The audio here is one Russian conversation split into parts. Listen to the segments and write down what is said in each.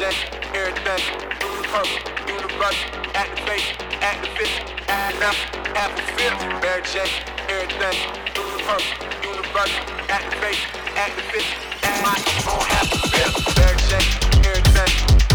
check everything through the pump, universe, activate, activist, add up, apple fifth, bear check everything through the pump, universe, activate, activist, add my own apple fifth, bear check everything.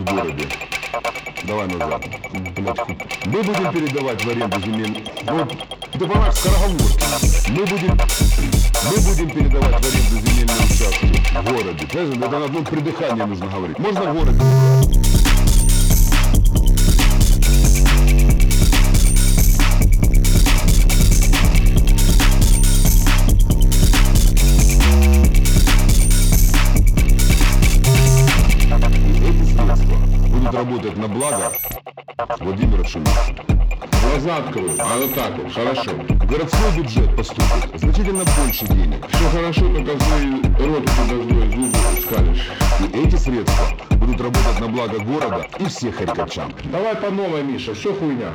В городе. Давай назад. Блядь, Мы будем передавать в аренду земель. Вот, ты понимаешь, скороговорки. Мы будем, мы будем передавать в аренду земельные участки в городе. Знаешь, это на одном придыхании нужно говорить. Можно в городе? На благо Владимира Шумиха. Глаза открой, а вот так вот, хорошо. Городской бюджет поступит значительно больше денег. Все хорошо, только свой рот злой зубы скалишь. И эти средства будут работать на благо города и всех харьковчан. Давай по новой, Миша, все хуйня.